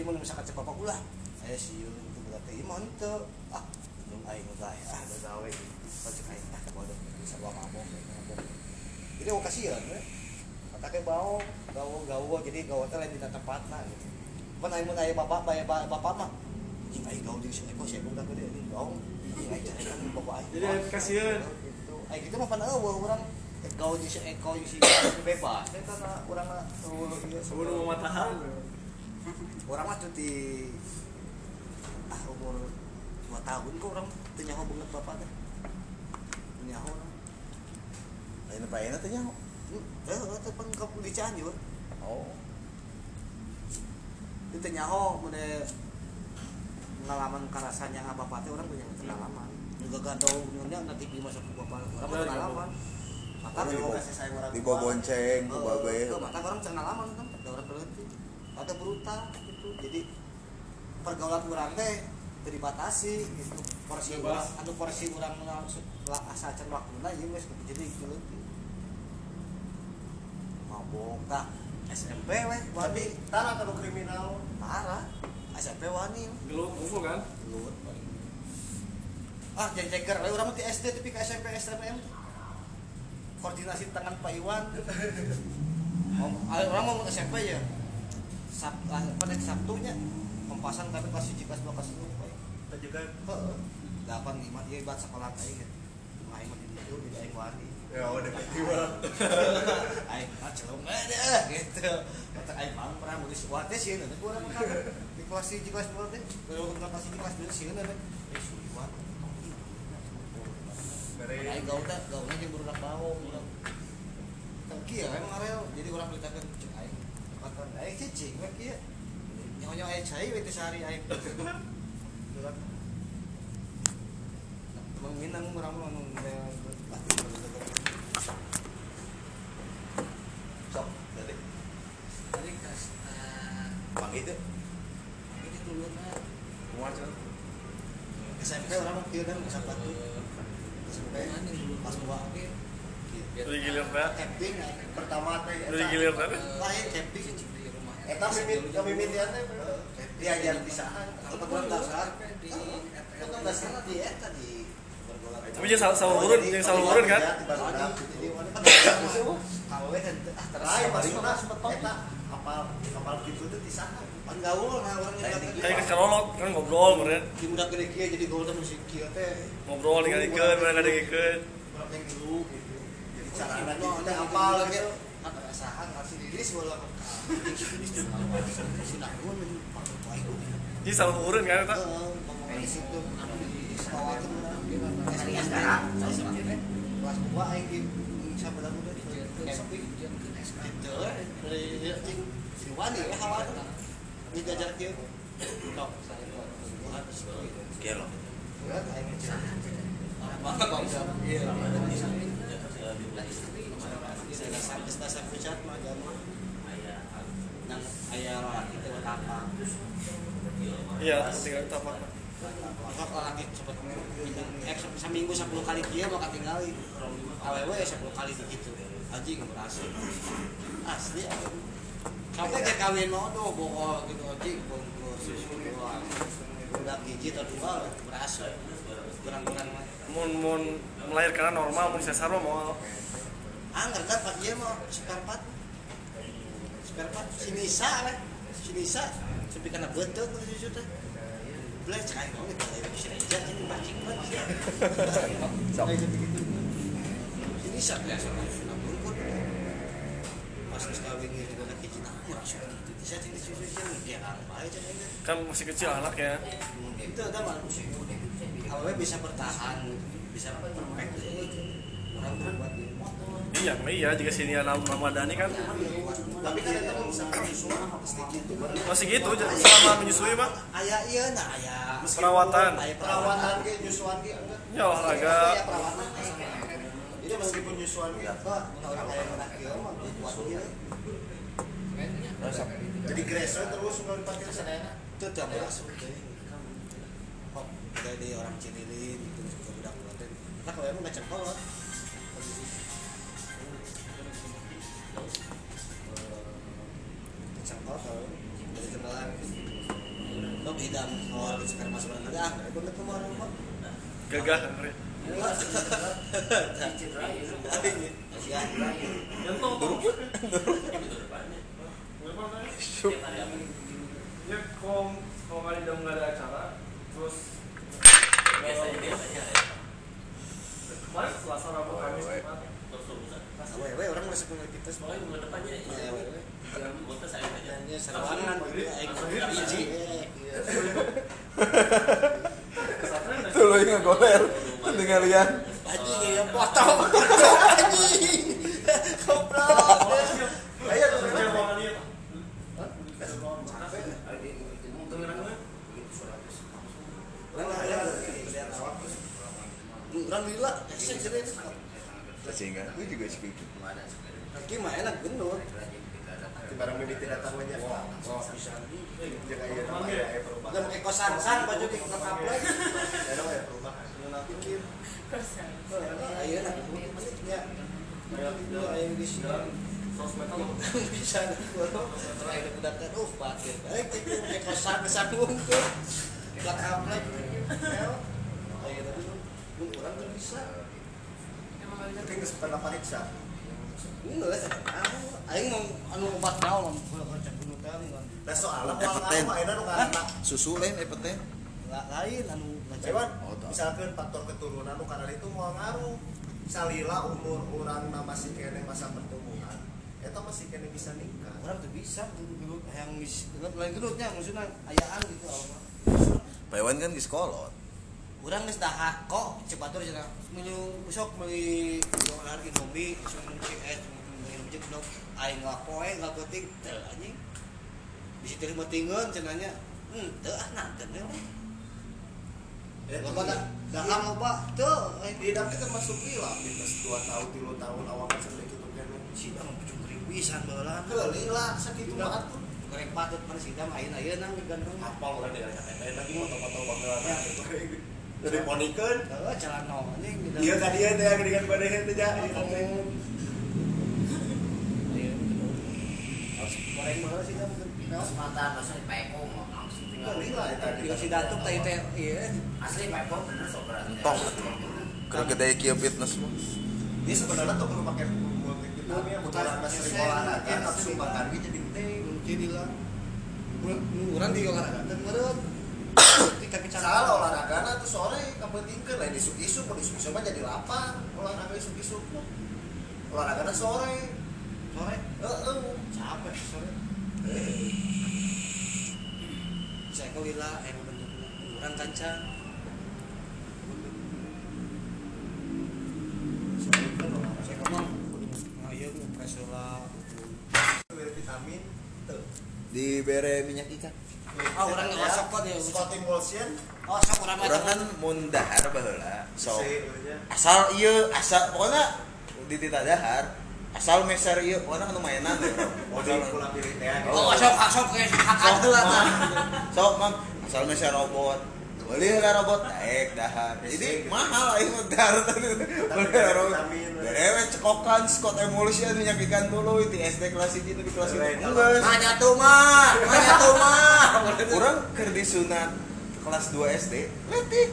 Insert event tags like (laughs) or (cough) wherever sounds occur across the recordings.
jadi mau misalkan saya siun itu berarti iman itu. Ah belum aing udah ya ah udah gawe pas cek aing ah bodoh. Bisa bawa mabok mabok. Jadi mau kasihan ya. Katanya bau gawo jadi gawo teh lain di tempat nah gitu. Kan aing mun aya bapak bapak bapak mah. Jing aing gawo jeung si Eko si Eko udah gede ini gawo jing aing cari kan bapak aing Jadi kasihan. gitu. Aing gitu mah pan eueuh urang gawo jeung si Eko jeung si bebas eta na urang Sebelum mematahan. Orang mah di ah umur dua tahun kok orang teu nyaho banget bapak teh Teu nyaho orang. Lain apa enak teh nyaho? eh itu pan ke di Cianjur Oh. itu teu nyaho mun pengalaman karasanya ah bapak teh orang punya pengalaman. Juga gadau nyonya nanti di masa ku bapak. Orang pengalaman. maka Orang dibawa? tua, bonceng, ku babe. maka orang pengalaman kan ada brutal gitu. Jadi pergaulan orang teh dibatasi gitu. Porsi urang anu porsi urang lah asa can waktuna ieu geus jadi leutik mabok tah SMP weh Tapi wani. tanah kalau kriminal. Parah SMP wani. Gelut ngumpul kan? gelut ah jadi ceker urang mah ti SD tapi ke SMP teh. koordinasi tangan Pak Iwan. (laughs) Om, ah, orang mau ke SMP ya Sab, ah, nih Sabtunya pempasan kami kelas 1 kelas 2 kelas 3 Pak. kita juga. Delapan lima dia buat sekolah aing. Aing mah di dieu di aing wani. ya udah tiba (laughs) Aing mah celung gitu. Kata aing mah pernah wate sih nanti gua orang kan di kelas 1 kelas 2 teh. Kalau kelas 1 kelas 2 sih nanti. Eh dari Aing gaul teh gaulnya jeung budak bau. Tengki ya emang arel jadi orang beritakan Kata aing cicing kieu. Nyonya aing cai we teh sehari. Budak. Menginang Sok, tadi. Tadi kas itu. ini dulu. SMP orang kieu kan. SMP pas camping pertama teh lain camping eta mimit kemimitian teh diajar di sana kebetulan dasar di kebetulan dasar di eta di Tapi jangan salah salah urun, jangan salah urun kan? mana kan kalau dan ah terus lain maksudnya eta kapal kapal gitu tuh di sana. Pan gaul nah orang yang Kayak ke kan ngobrol meren. di muda gede kieu jadi gaul teh musik kieu teh. Ngobrol mereka ada ikan. yang dulu gitu. Jadi cara kita apal apal gitu. Gitu asahan ngasih diri pakai salah urun kan eta. ngomong di situ di sekolah itu sekarang kelas dua aing udah di gitu dari si wani ya hawa kieu tok? Iya. Dasar dasar pucat mah jama. Nang aya laki teh apa? Iya, tinggal tapak. Maka kalau laki cepet minjem eh seminggu 10 kali kieu maka tinggali. Awewe 10 kali gitu. Anjing berhasil. Asli. Sampai kayak kawin mau tuh bohong gitu anjing bungkus. Udah hiji atau dua berhasil. Kurang-kurang. Mun mun melahirkan normal, mun sesar mau Angger kan Pak Ieu mah spare part. Spare part si Nisa lah. Si Nisa tapi kana betul tuh si teh. Belah cek aing ngomong kalau si Reja ini mancing banget. Sok. Si Nisa biasa sudah bungkut. Pas geus kawin ieu juga lagi cina langsung gitu. Bisa cina susu cina dia apa aja kan masih kecil anak ya. Itu ada mah Awewe bisa bertahan, bisa perfect. Orang berbuat. Iya, iya jika sini anak Ramadhani kan tapi kan mah bisa menyusul pasti gitu masih gitu j- selama menyusui mah Aya ieu nah aya Perawatan. Aya perawatan ge nyusuan enggak ya olahraga Aya perawatan. jadi meskipun nyusuan ge Kok orang mah buat ieu. jadi gresnya terus nggak dipakai sadayana Itu masuk teh. Kok jadi orang Cililin gitu terus ke budak budak teh. Nah kalau emang ngecek kolot. Kalau dari jembalan orang ah, bener tuh mau apa? Gagah. Ya, kalau ada acara, terus Biasanya biasanya. kemarin Selasa Rabu Kamis Jumat. Awe, awe orang masuk ke kita semua. Soalnya minggu depannya Ya, awe, awe. jam motor saya aja. Ya, serangan gitu, aing biji. Tuh lo yang goler. Tinggal lihat. Anjing ya potong. Anjing. Goblok. Ayo. Orang lila, Sehingga gue juga segitu. Kaki mah enak gendut. Di barang mimpi tidak tahu aja. Oh, bisa. Jangan nama ya ya kosan san baju di lengkap lagi. Ya dong ya perubahan. Ayo ya. Bisa. Ayo kan uh sambung tuh. Bisa. Tapi mau anu kan. Nah Eh, kalau enak Susu lain eh peten. La- lain anu ngajak. Ewan, Oh, misalkan faktor keturunan nu karena itu mau ngaruh. Salila umur orang na masih kene masa pertumbuhan, eta masih kene bisa nikah. orang tuh bisa dulu yang mis lain gedutnya maksudnya ayaan gitu Allah. Payawan kan di sekolah. Urang geus dahar kok cepat tuh cenah menyu besok meuli dolar Indomie sung CS meuli jeung dok aing lapoe ngapeting teu anjing bisa terima tinggal cenanya hmm teu ah nanten Ya, loba dah aing Di dalam kita masuk lila, minus 2 tahun, 3 tahun awalnya sampai gitu kan. mah bujung ribisan baheula Heuh, lila sakitu mah atuh. goreng patut mana sida mah ayeuna ayeuna Apal orang dengan kata lagi foto-foto bangga Jadi ponikeun. Heeh, jalan no anjing di tadi ya teh dengan pada itu ya. Iya. Harus goreng sida mungkin. Mata peko mau si datuk Asli berarti. Entong. Kalau gede kia fitness. Dia sebenarnya tuh perlu pakai multivitamin, olahraga, nafsu makan gitu jadi gede. jadi lah orang di olahraga ketika bicara Salah olahraga nah tuh sore kapentingkeun lain isuk-isuk, mun isuk-isuk mah jadi lapar. Olahraga isuk-isuk mah. Olahraga sore. sore Heeh. capek sore saya kelila eh bentuknya orang kanca Sore kan olahraga. saya ngayeng ngepres lah Beri vitamin. Tuh. Di bere minyak ikan. ah orang nggak masuk kok dia Scott emulsion. oh sok orang Orang kan mun dahar baheula. So Si, ya. asal ieu asal pokoknya di tita dahar asal meser ieu pokoknya anu mainan deh. Modal pula pilih teh. oh sok sok kayak hak lah. Sok, Mam. Asal meser robot. Beli lah robot naik dahar. Jadi mahal aing mah dahar tadi. Beli lah robot. Berewe cekokan Scott Emulsion minyak ikan dulu di SD kelas itu di kelas itu. Enggak. nanya tuh mah nanya tuh mah Orang keur disunat kelas 2 SD, letik.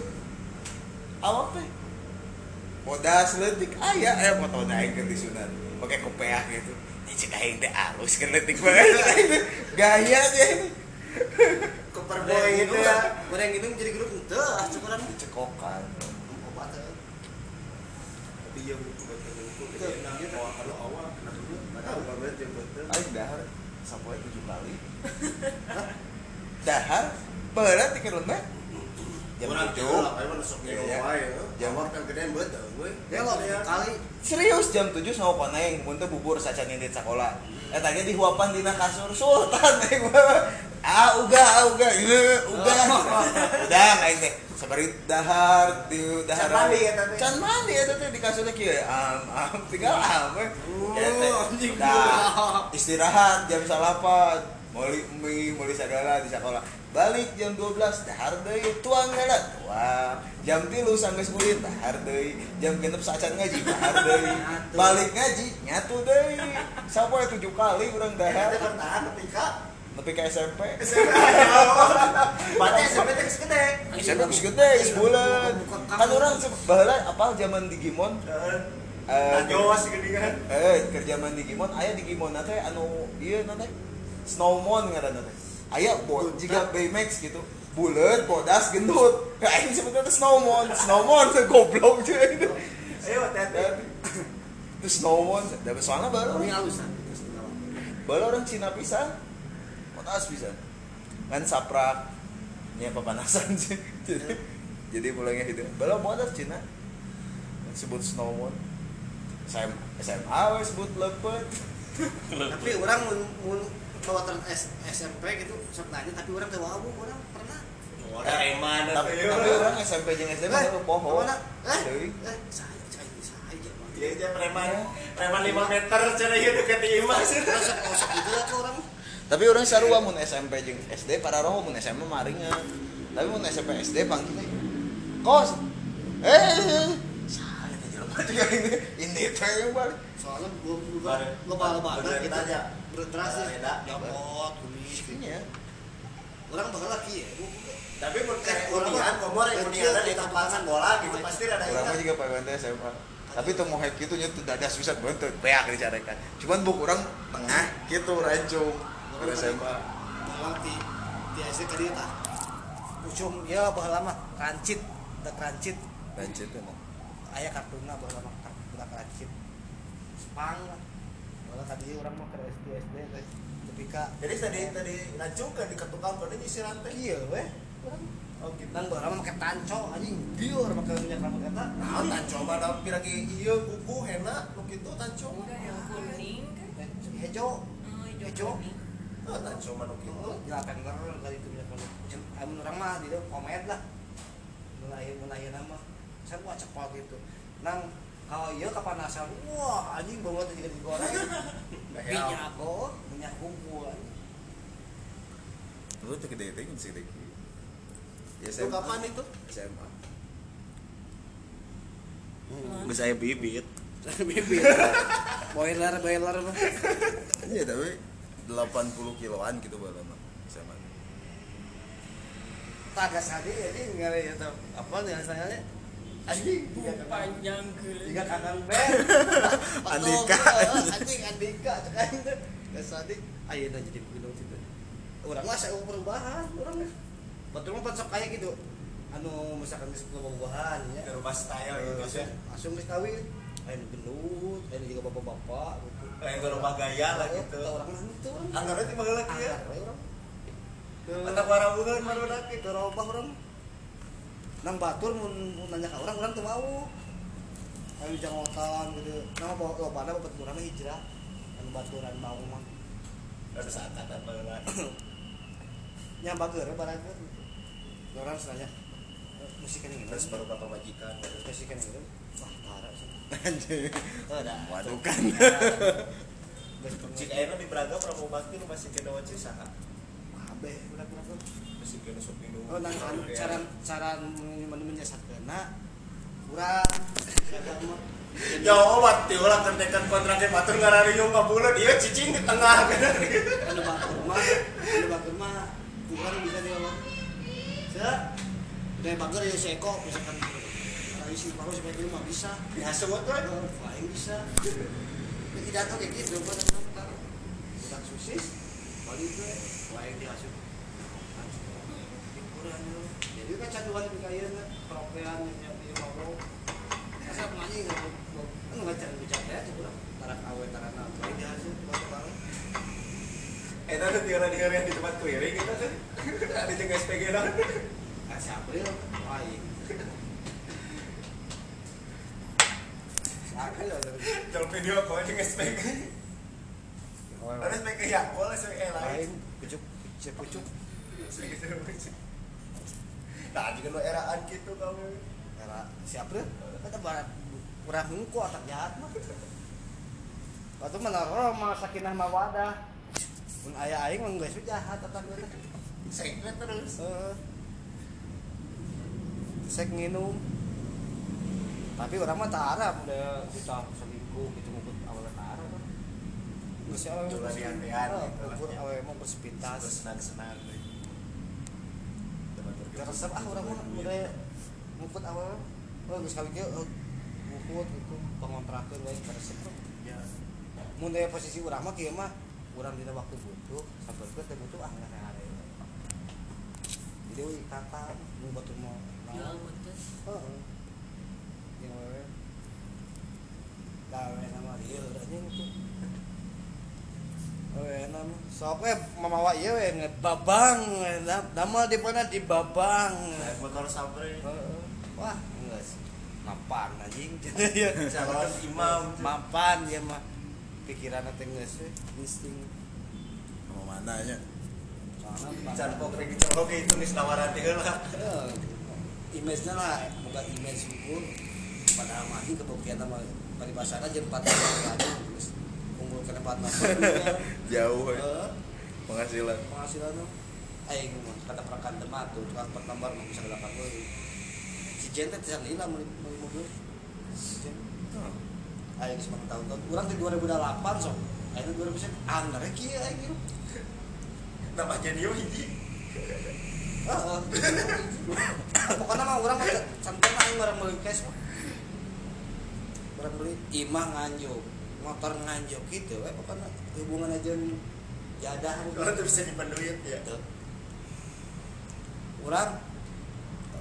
Awak teh. Modas letik aya eh foto aing keur disunat. Pakai kopeah gitu. Ini cek aing teh alus kan letik banget. Gaya dia ini. Superboy itu ya. goreng itu jadi grup ente ah cukuran Cekokan. obat teh. Tapi yang buat itu dia kalau kalau awal kena dulu. Tahu banget yang betul. Aing dahar sapoe 7 kali. (laughs) Dahar berat. Jam Orang 7. tuh apa yang sok Iya, iya. Jam kan betul gue. Ya kali Serius jam 7 sama paneng, mun teu bubur saca nyindit sekolah. Eh tadi dihuapan dina kasur sultan (laughs) mah. Ah uga ah uga ieu uga. Udah aing teh sabari dahar di dahar. Can mandi eta teh. Can mandi eta teh di kasurnya kieu am am tinggal am. Eta Oh, istirahat jam salapan. Moli mie moli sagala di sekolah. Balik jam 12 dahar deui tuang heula tuang. Jam 3 sanggeus kulit dahar deui. Jam genep sacan ngaji dahar deui. Balik ngaji nyatu deui. Sapoe 7 kali urang dahar Ada bertahan ketika nepi ka SMP. (laughs) Baca geus gede geus bulan kan orang baheula apal zaman Digimon eh Jawa sih gede kan eh keur zaman Digimon aya Digimon teh anu ieu nanti Snowmon ngaranna teh. Aya jika Baymax gitu. Bulet bodas gendut. (laughs) Aing teh Snowmon. Snowmon goblok teh itu ayo hati-hati. Itu Snowmon. Tapi soalnya baru. Ini halus baru orang Cina pisan. Bodas pisan. Kan saprak. Ini pemanasan sih jadi jadi mulainya gitu. Baru bodas Cina. Sebut Snowmon. SM, SMA sebut lepet Tapi orang mun bawatan S, SMP gitu sok nanya tapi orang teu wawu orang pernah. Ada eman tapi, tapi orang SMP jeung SD mah Eh, poho ke mana? Eh, Deui. eh, saya saya saya aja. Iya, dia preman, preman 5 meter cara ieu deket di imah sih. Kosok kosok lah tuh orang. tapi orang sarua mun SMP jeung SD para roh mun SMP maringan tapi mun SMP SD panggilnya kos eh juga ini ini teh yang balik Soalnya bala bala bare- gitu. tanya. Berterasi. Beda. Nyabot, kumis. Iya. Orang bakal lagi ya. Tapi kuningan, mah- komor yang dia- di tempat bola gitu pasti ada orang juga pengen teh SMA tapi tuh mau hack gitu nya tuh dadas bisa bentuk peak dicarekan cuman buk orang tengah gitu rancung ke SMA Balang di di SD dieu tah. Ucum ya baheula mah rancit, da rancit. rancit kan Aya kartuna mah kartuna rancit. Spang lah. Baheula ka dieu urang mah ke SD SD. Tapi ka Jadi tadi tadi ngacungkan di ketukang kode nyisiran teh. kieu we. Urang Oh gitu. baheula mah make tanco anjing. Dieur make minyak rambut eta. Nah, tanco mah dalam piragi ieu kuku hena nu kitu tanco yang kuning kan? Hejo. Oh, hijau Hejo. Oh, tanco mah nu kitu. Ya tender kali itu minyak rambut. Amun urang mah di komet lah. Mun aya nama. Saya buat cepot gitu. Nang kalau iya kepanasan, wah anjing banget jika digoreng. (laughs) Minyak kok, minyak kumpul. lu tuh gede teh sih deh ya Itu kapan itu? SMA Hmm. Geus aya bibit (laughs) Bibit. Boiler boiler mah. (laughs) iya tapi 80 kiloan gitu bala mah SMA Tagas hadi jadi ngare ya tuh. Apa nih asalnya? Anjing. Bu panjang. Tiga kakang Ben. (laughs) Andika. Anjing Andika teh. Gas hadi ayeuna jadi gunung situ. Urang mah saya perubahan, urang mah. Betul mah sok kayak gitu. Anu misalkan geus buah-buahan ya. Di rumah style Eh, gitu sih. langsung geus kawin. Ayeuna gendut, ayeuna juga bapak-bapak gitu. Ke rumah gaya lah gitu. Teu urang mah baheula kieu. Anggar we urang. Teu- Mata waraugeun marudak itu robah orang nang batur mun nanya ka orang orang teu mau. Ayo jangotan gitu. Nang bawa lo pada bapak urang hijrah. Anu baturan mau mah. Ada saat ada baheula. nya bager barang orang senanya musik ini Terus baru bapak majikan. musik ini gitu wah parah sih. Anjir waduh kan Jika ayeuna di Braga Pramu Bakti masih kena waci saha? abe budak-budak Oh nang anu cara cara menyesatkeuna urang Ya obat ti ulah kertekan kontraknya batur ngarariung ka bulan ieu cicing di tengah kan. anu batur mah anu batur mah bukan bisa dia mah saya dari bager ya seko misalkan. Kalau isi paru sebagai mah bisa. Dihasut we. lain bisa. Ya tidak tahu kayak gitu buat apa budak susis balik tuh lain dihasut hiburan lu jadi kan di yang dia mau masa penyanyi nggak mau kan nggak cari bicara ya tarak awe tarak apa lain dihasut buat orang Eta tuh tinggal di yang di tempat tuh. Ada SPG lain video SPG. SPG ya, boleh SPG lain. lain pucuk si pucuk SPG terus. Juga nu eraan gitu kamu. era si April kata barat kurang hungku otak jahat mah Waktu menaruh mah sakinah mawadah pun ayah aing mah geus jahat otak gue Sekret terus. Heeh. Sek nginum. Tapi orang mah tak arah udah bisa selingkuh gitu ngumpul awalnya tak kan. Geus si awewe Cuma bersepintas. diantean gitu lah. Ukur awewe mah bersepintas. Terus senang-senang. Teman resep. Ah orang mah udah nguput awal. Oh geus kali kieu oh, nguput gitu. Pengontrakeun we resep. Tuh ya. Mun daya posisi urang mah kieu mah urang dina waktu butuh ke teh butuh ah nggak hari jadi we kata nu batu mau Jual putus. heeh. Yang we gawe nama dia udah itu Oh, nama sok we mamawa ieu we ngebabang da- damel di mana di babang. naik motor sabre. Wah, sih. Mapan anjing. (laughs) calon imam Mapan ya mah. Pikiran teh geus insting. mau mana nya Soalna can pokre dicolok itu nih tawaran dia lah Eh, image-nya lah, bukan image unggul pada mah kebukian sama paribasana jeung 4 lagi terus unggul kena 4 nomor. jauh ya penghasilan. Penghasilan tuh aing kata perakan demat tuh tukang pet nomor mah bisa delapan puluh si Jen teh tisan lila meuli meuli mobil si aing sembilan tahun tahun kurang di 2008 sok. Aing 2000 anggar kieu aing gitu nama hiji. Heeh. Pokoknya mah urang mah santai aing barang meuli cash barang meuli imah nganjuk motor nganjuk gitu we pokoknya hubungan aja jadah kalau tuh bisa dipenduit ya Tuh. Urang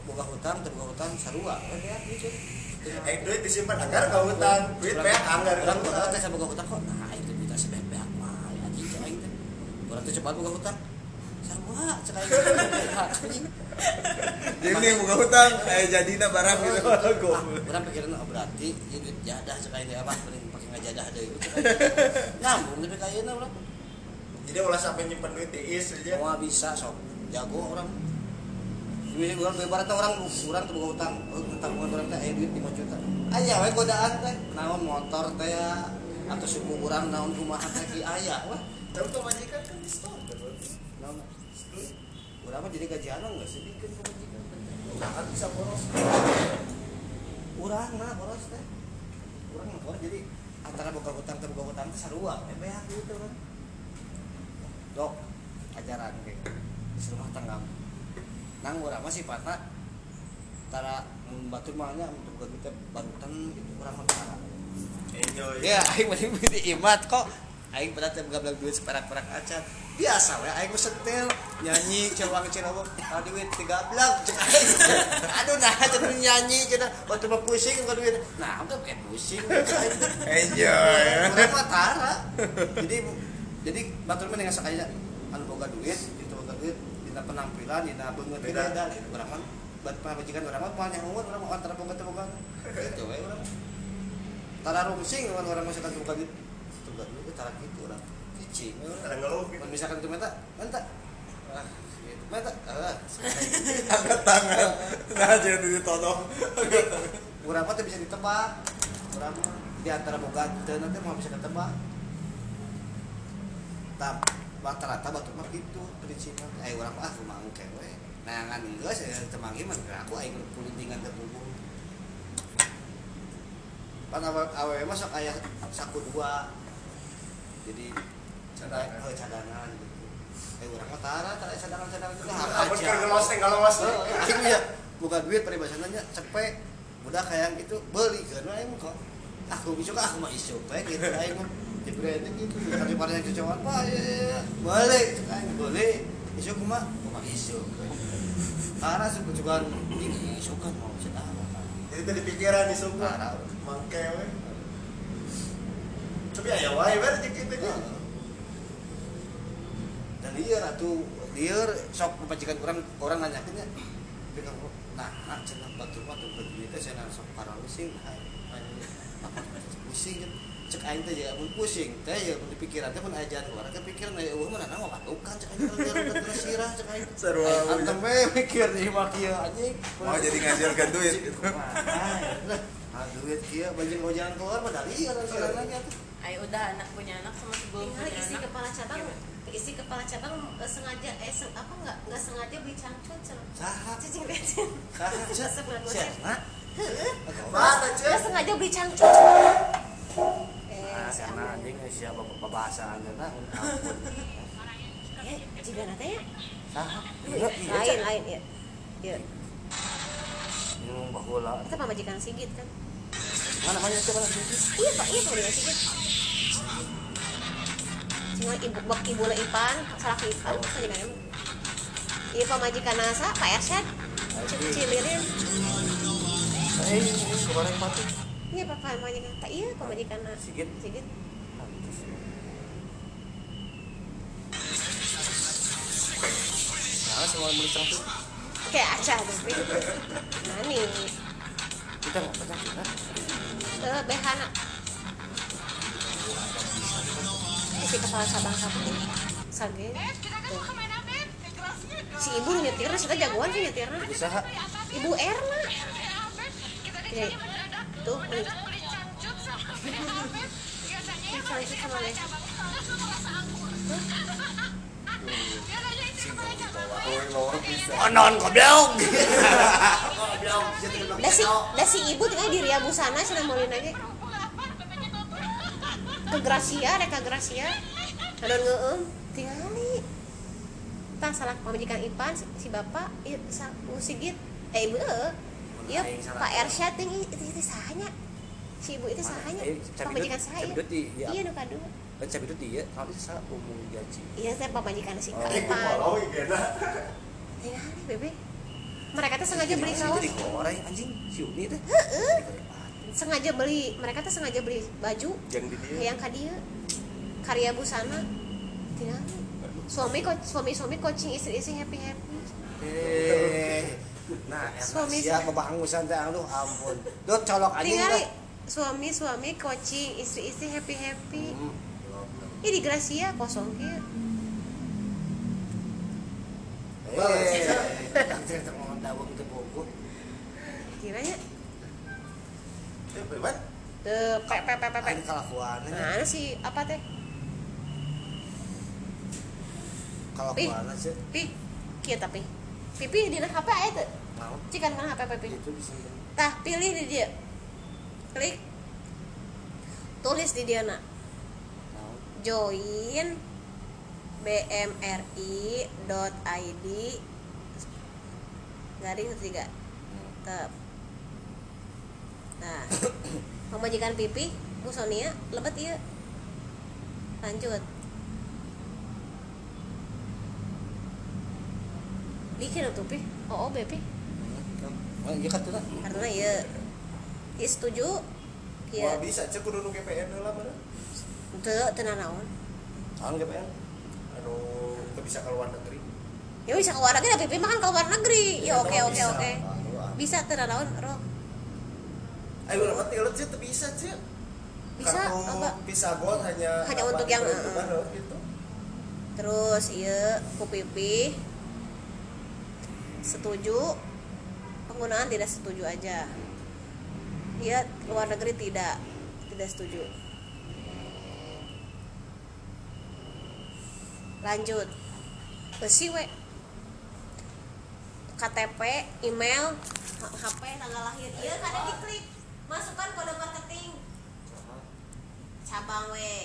boga hutang, teu boga hutang sarua we beak gitu. eh duit disimpan anggar ke hutan duit beak anggar boga hutan teh saboga hutang kok. Nah, itu kita sebeh beak mah anjing cek aing teh. Cepat boga hutang. Sarua cek aing anjing. jadi buka hutang eh jadinya barang gitu Ah, Goblok. urang pikiran oh berarti ieu duit jadah cek aing teh apa mending Cek aing teh. Nyambung tapi kayeuna urang. jadi ulah sampai nyimpen duit tiis aja Semua bisa sok. Jago orang. Ini orang ibaratnya orang orang tuh boga utang, oh, utang bukan orang teh aya duit 5 juta. Aya we godaan teh, naon motor teh ya atau suku urang naon kumaha teh ki aya wah. tapi majikan kan di store kan Naon urang mah jadi gajian enggak sih bikin ke majikan. jangan bisa boros Urang mah boros teh. Urang mah boros jadi antara boga hutang teh boga hutang teh sarua we beak gitu kan. Dok, ajaran kayak di rumah tangga. Nang urang mah sifatna tara mun batur mah nya untuk gawe teh barutan gitu tara. enjoy Ya, aing mending di imat kok. Aing pernah teh gablak duit seperak-perak acan. Biasa we aing mah setel nyanyi cewang cenah kalau duit tiga aing. Aduh nah cenah nyanyi cenah waktu mah pusing kalau duit. Nah, enggak kayak pusing. enjoy Urang mah tara. Jadi jadi batur mah dengan sakaya anu boga duit, itu boga duit dina penampilan, dina beungeut Beda. beda. Urang mah bat majikan urang mah moal nyahoeun urang mah antara boga teh boga. Gitu we urang. Tara rumsing lawan orang masakan boga duit. Boga duit tara kitu urang. Ada ngeluh gitu misalkan itu meta, menta. Ah, gitu. Meta. Ah, (laughs) angkat tangan nah jadi ditodong mah teh bisa ditebak. Mah di antara boga teu nanti mau bisa ketebak. Tap rata-rata batu mah gitu prinsipnya. Eh urang mah ah rumah engke we. Nangan geus ya temangi mah aku aing kulintingan teh bubur. Pan awe awe mah sok aya saku dua. Jadi Cadangan. eh, cadangan gitu. Eh urang mah tara tara cadangan-cadangan itu Amun keur ngelos teh ngelos. Aing ya bukan duit peribahasanya cepet. Udah kayak gitu beli karena aing kok. Aku bisa aku mah isu we gitu aing mah di branding gitu tapi pada yang kecewaan pak ya ya ya boleh aing boleh. Isu kumaha kumaha isu karena suku juga ini isu kan mau bisa jadi tadi pikiran di suku Parah. mangke we tapi aya wae we jeung kitu nya dan dia ratu dia sok pacikan orang orang nanyakin ya pegang nah nah cenah batu batu teh cenah sok parah pusing. Kan? Cek aing teh ya mun pusing teh ya mun dipikiran teh mun ajan keluar ke pikiran aya eueuh mana nang kan cek aing teh terus sirah cek aing. Aja. antem we mikir di mah kieu anjing. Mau jadi ngajarkan duit. (laughs) Gitu ah duit kieu bajing mau jalan keluar mah dari orang sirah lagi atuh. Ayo udah anak punya anak sama sebelum punya isi anak. kepala cabang? Isi kepala cabang eh, sengaja eh seng, apa nggak nggak sengaja beli cangcut cenah. saha? Cicing bensin saha cek Sebulan dua nah nggak sengaja beli cangcut eh Ah, karena anjing siapa pembahasan nah ampun (laughs) eh jika nanti ya? Saha? Lain lain ya ya Minum baheula. itu pamajikan Sigit kan? Mana mana siapa lagi? iya pak. Iya Sigit. cuma ibu bak ibu lah Ipan salah Ipan pamajikan emang iya pamajikan Nasa Pak Ersyad Cilirin Eh, kemarin pati. iya pak pamajikan tak iya pamajikan Na- Sigit. Sigit. Nah, semua beli satu. kayak acah tapi nih Kita nggak pernah eh behana isi kepala sabang sabang sage tuh si ibu nu nyetirnya sudah jagoan sih nyetirnya Usaha. ibu Erna Oke, tuh. Onon goblok. Dah si, dah si ibu tinggal di Ria Busana sana maulin aja. Ke Gracia, rek ke Gracia. Adon ngeum, tingali. Tah salah pamajikan Ipan si, si bapak, ieu uh, Sigit. Eh ibu eh. Iya, Pak Ersyad ting itu itu sahanya. Si ibu itu sahanya. Eh, Pamajikan saya. Iya nu kadua. Kan cabe itu dia, kalau itu saya umum gaji. Iya, saya pamajikan si Oh. Kak Iku Ipan. follow igena. Tingali, bebe. Mereka tuh sengaja beli Itu kaos. anjing, si Uni teh. Sengaja beli mereka tuh sengaja beli baju Jang di dia. yang kadia karya busana tinggal suami ko suami suami coaching istri istri happy happy Eh. Nah, Suami- siapa bangusan teh aduh ampun. Dot colok anjing tinggal suami suami coaching istri istri happy happy Hmm. ini di Gracia kosong kia Eh, cerita ngomong dawang itu buku. kiranya Pe Ini kelakuannya. nah si apa teh? Kelakuannya sih. pi. Kia tapi. Pipi di HP aja tuh cikan mana HP pipi itu bisa. tah pilih di dia. Klik. Tulis di dia nak. Join bmri.id garing ketiga tep nah pemajikan pipi Bu Sonia lebet iya. Lanjut. Bikin tuh pi. Oh Oh, iya kan tuh tak. karena ya ya setuju. Wah ya bisa cek kudu nu GPN heula mana. teu teu nanaon Tahun GPN. Anu bisa ke luar negeri. ya bisa ke luar negeri tapi makan ke luar negeri. Ya Iya, oke oke bisa. oke. Bisa teu nanaon roh Ayo mati ulah teu bisa cek. bisa Kartu apa? Visa Gold hanya Hanya untuk yang- gitu. terus iya ku pipi setuju. Penggunaan tidak setuju aja. Iya luar negeri tidak tidak setuju. Lanjut. Besi we. KTP email HP tanggal lahir. Iya kada diklik masukkan kode marketing cabang we